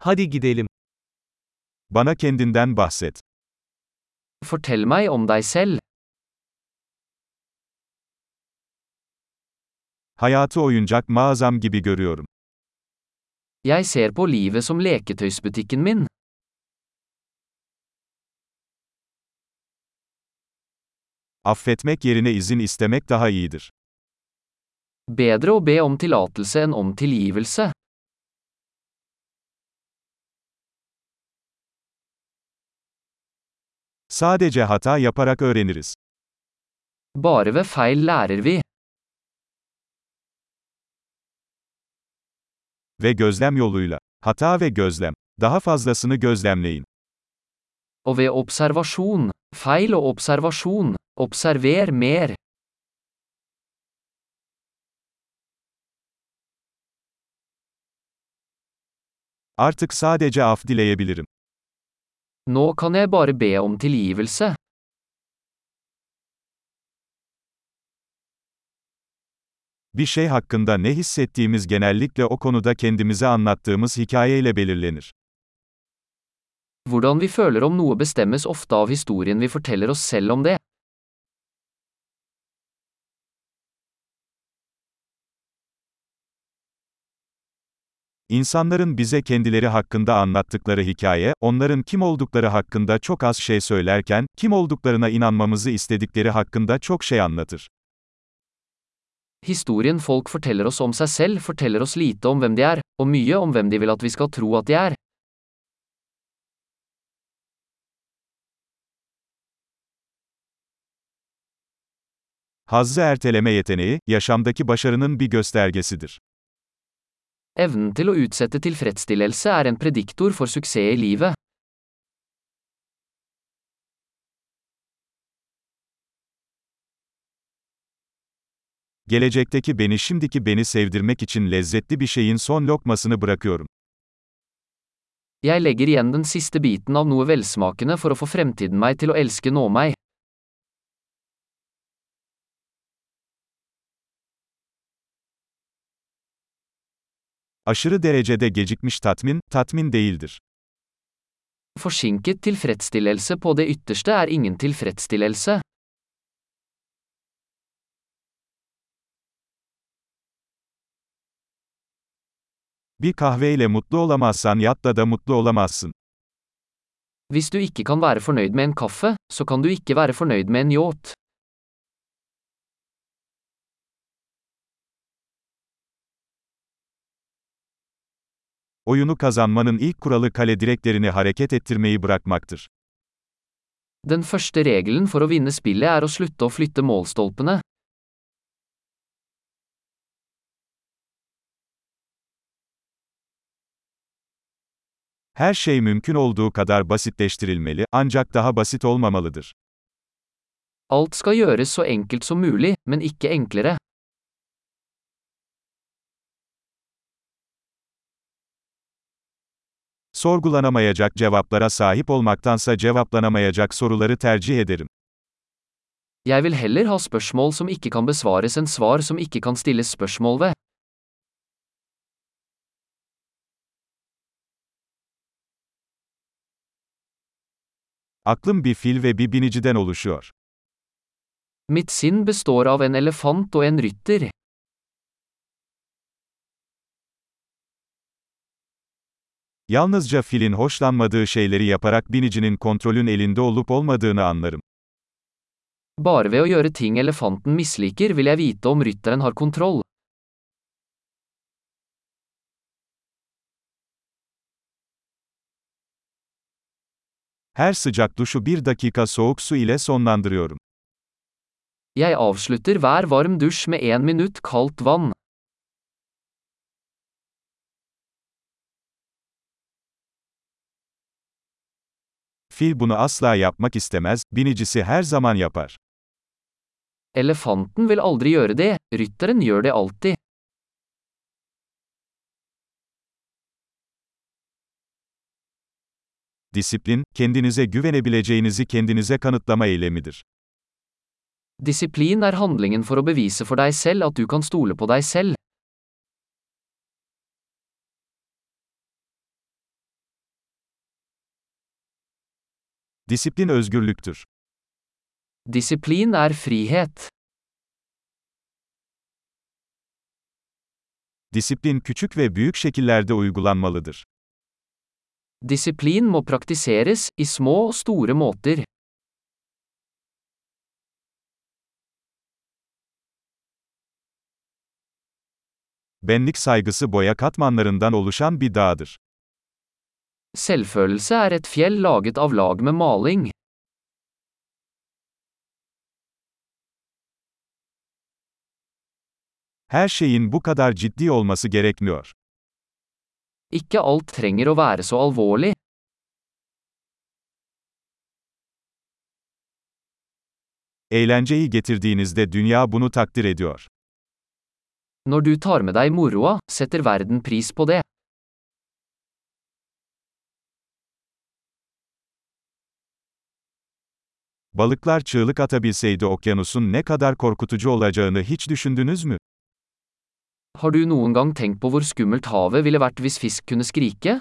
Hadi gidelim. Bana kendinden bahset. Fortell meg om deg selv. Hayatı oyuncak mağazam gibi görüyorum. Jeg ser på livet som leketøysbutikken min. Affetmek yerine izin istemek daha iyidir. Bedre å be om tillatelse enn om tilgivelse. Sadece hata yaparak öğreniriz. Bare ved feil lærer vi. Ve gözlem yoluyla. Hata ve gözlem. Daha fazlasını gözlemleyin. Og ved observasjon. Feil og observasjon. Observer mer. Artık sadece af dileyebilirim. Nå kan jeg bare be om tilgivelse. Bir şey hakkında ne hissettiğimiz genellikle o konuda kendimize anlattığımız hikayeyle belirlenir. Hvordan vi føler om noe bestemmes ofte av historien vi forteller oss selv om det. İnsanların bize kendileri hakkında anlattıkları hikaye, onların kim oldukları hakkında çok az şey söylerken, kim olduklarına inanmamızı istedikleri hakkında çok şey anlatır. Historien folk forteller oss om seg selv forteller oss lite om hvem de er, og mye om hvem de vil at vi skal tro at de er. Hazzı erteleme yeteneği, yaşamdaki başarının bir göstergesidir. Evnen til å utsette tilfredsstillelse er en prediktor for suksess i livet. Gelecekteki beni şimdiki beni sevdirmek için lezzetli bir şeyin son lokmasını bırakıyorum. Jeg legger igjen den siste biten av noe velsmakende for å få fremtiden meg til å elske nå meg. Aşırı derecede gecikmiş tatmin, tatmin değildir. Forsinket tilfredsstillelse på det ytterste er ingen tilfredsstillelse. Bir kahveyle mutlu olamazsan yatta da mutlu olamazsın. Hvis du ikke kan være fornøyd med en kaffe, så kan du ikke være fornøyd med en yacht. Oyunu kazanmanın ilk kuralı kale direklerini hareket ettirmeyi bırakmaktır. Den første regelen for å vinne spillet er å slutte å flytte målstolpene. Her şey mümkün olduğu kadar basitleştirilmeli, ancak daha basit olmamalıdır. Alt skal gjøres så enkelt som mulig, men ikke enklere. Sorgulanamayacak cevaplara sahip olmaktansa cevaplanamayacak soruları tercih ederim. Jeg vil heller ha spørsmål som ikke kan besvares enn svar som ikke kan stilles spørsmål ved. Aklım bir fil ve bir biniciden oluşuyor. Mitt sinn består av en elefant og en rytter. Yalnızca filin hoşlanmadığı şeyleri yaparak binicinin kontrolün elinde olup olmadığını anlarım. Bare ved å gjøre ting elefanten misliker vil jeg vite om rytteren har kontroll. Her sıcak duşu bir dakika soğuk su ile sonlandırıyorum. Jeg avslutter hver varm dusj med én minutt kaldt vann. Fil bunu asla yapmak istemez, binicisi her zaman yapar. Elefanten vil aldri gjøre det, rytteren gjør det alltid. Disiplin, kendinize güvenebileceğinizi kendinize kanıtlama eylemidir. Disiplin er handlingen for å bevise for deg selv at du kan stole på deg selv. Disiplin özgürlüktür. Disiplin er frihet. Disiplin küçük ve büyük şekillerde uygulanmalıdır. Disiplin må praktiseres, i små og store måter. Benlik saygısı boya katmanlarından oluşan bir dağdır. Selvfølelse er et fjell laget av lag med maling. Her şeyin bu kadar ciddi olması gerekmiyor. Ikke alt trenger å være så alvorlig. Eğlenceyi getirdiğinizde dünya bunu takdir ediyor. Når du tar med deg moroa, setter verden pris på det. Balıklar çığlık atabilseydi okyanusun ne kadar korkutucu olacağını hiç düşündünüz mü? Har du noen gang tenkt på hvor skummelt havet ville vært hvis fisk kunne skrike?